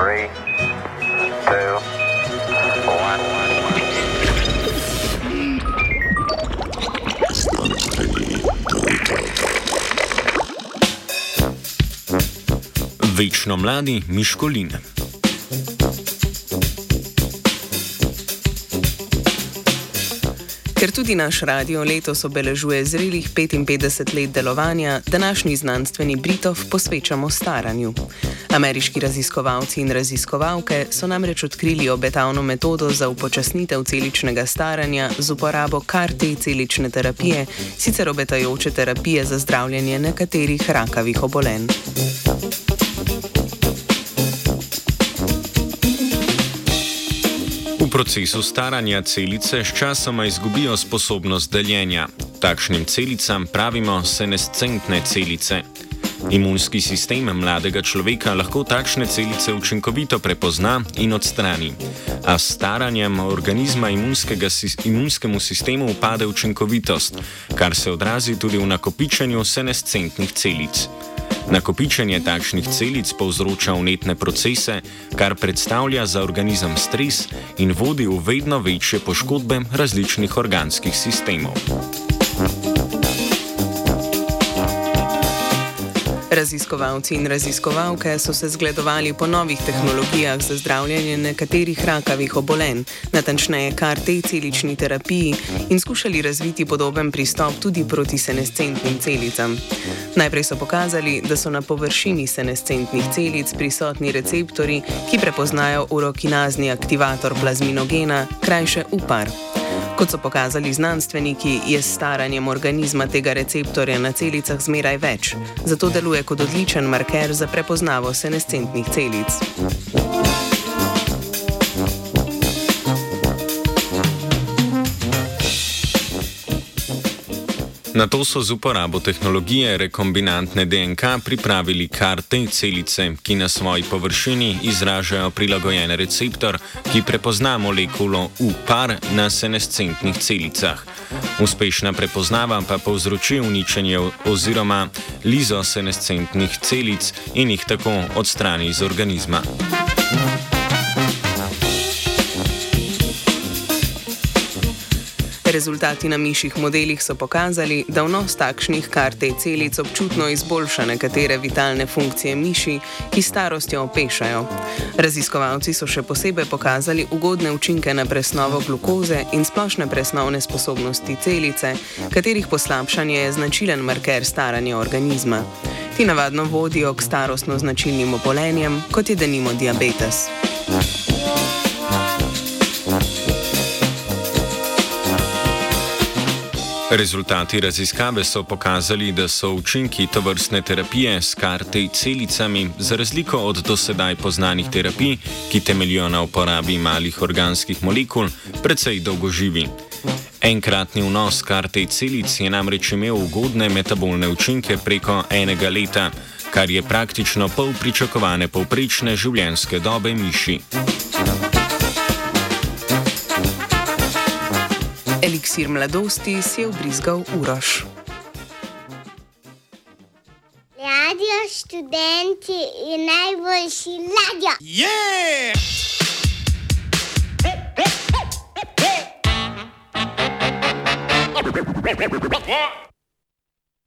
Three, two, one. Večno mladi Miškolin. Ker tudi naš radio letos obeležuje zrelih 55 let delovanja, današnji znanstveni Britov posvečamo staranju. Ameriški raziskovalci in raziskovalke so namreč odkrili obetavno metodo za upočasnitev celičnega staranja z uporabo kar-te celične terapije, sicer obetajoče terapije za zdravljenje nekaterih rakavih obolenj. V procesu staranja celice sčasoma izgubijo sposobnost deljenja. Takšnim celicam pravimo senescentne celice. Imunski sistem mladega človeka lahko takšne celice učinkovito prepozna in odstrani. A s staranjem organizma imunskemu sistemu upade učinkovitost, kar se odrazi tudi v nakopičenju senescentnih celic. Nakopičenje takšnih celic povzroča unetne procese, kar predstavlja za organizem stres in vodi v vedno večje poškodbe različnih organskih sistemov. Raziskovalci in raziskovalke so se zgledovali po novih tehnologijah za zdravljenje nekaterih rakavih obolenj, natančneje kar tej celični terapiji, in skušali razviti podoben pristop tudi proti senescentnim celicam. Najprej so pokazali, da so na površini senescentnih celic prisotni receptori, ki prepoznajo urokinazni aktivator plazminogena, krajše UPAR. Kot so pokazali znanstveniki, je s staranjem organizma tega receptorja na celicah zmeraj več, zato deluje kot odličen marker za prepoznavo senescentnih celic. Na to so z uporabo tehnologije rekombinantne DNK pripravili kar te celice, ki na svoji površini izražajo prilagojen receptor, ki prepozna molekulo UPAR na senescentnih celicah. Uspešna prepoznava pa povzroči uničenje oziroma lizo senescentnih celic in jih tako odstrani iz organizma. Rezultati na mišjih modelih so pokazali, da vnos takšnih karte celic občutno izboljša nekatere vitalne funkcije miši, ki starostjo opešajo. Raziskovalci so še posebej pokazali ugodne učinke na presnovo glukoze in splošne presnovne sposobnosti celice, katerih poslabšanje je značilen marker staranja organizma. Ti navadno vodijo k starostno značilnim obolenjem, kot je denimo diabetes. Rezultati raziskave so pokazali, da so učinki tovrstne terapije s kartej celicami, za razliko od dosedaj poznanih terapij, ki temeljijo na uporabi malih organskih molekul, precej dolgoživi. Enkratni vnos kartej celic je namreč imel ugodne metabolne učinke preko enega leta, kar je praktično pol pričakovane povprečne življenjske dobe miši. Eliksir mladosti si je ubrizgal uroš. Radio študenti je najboljši radio. Yeah! What?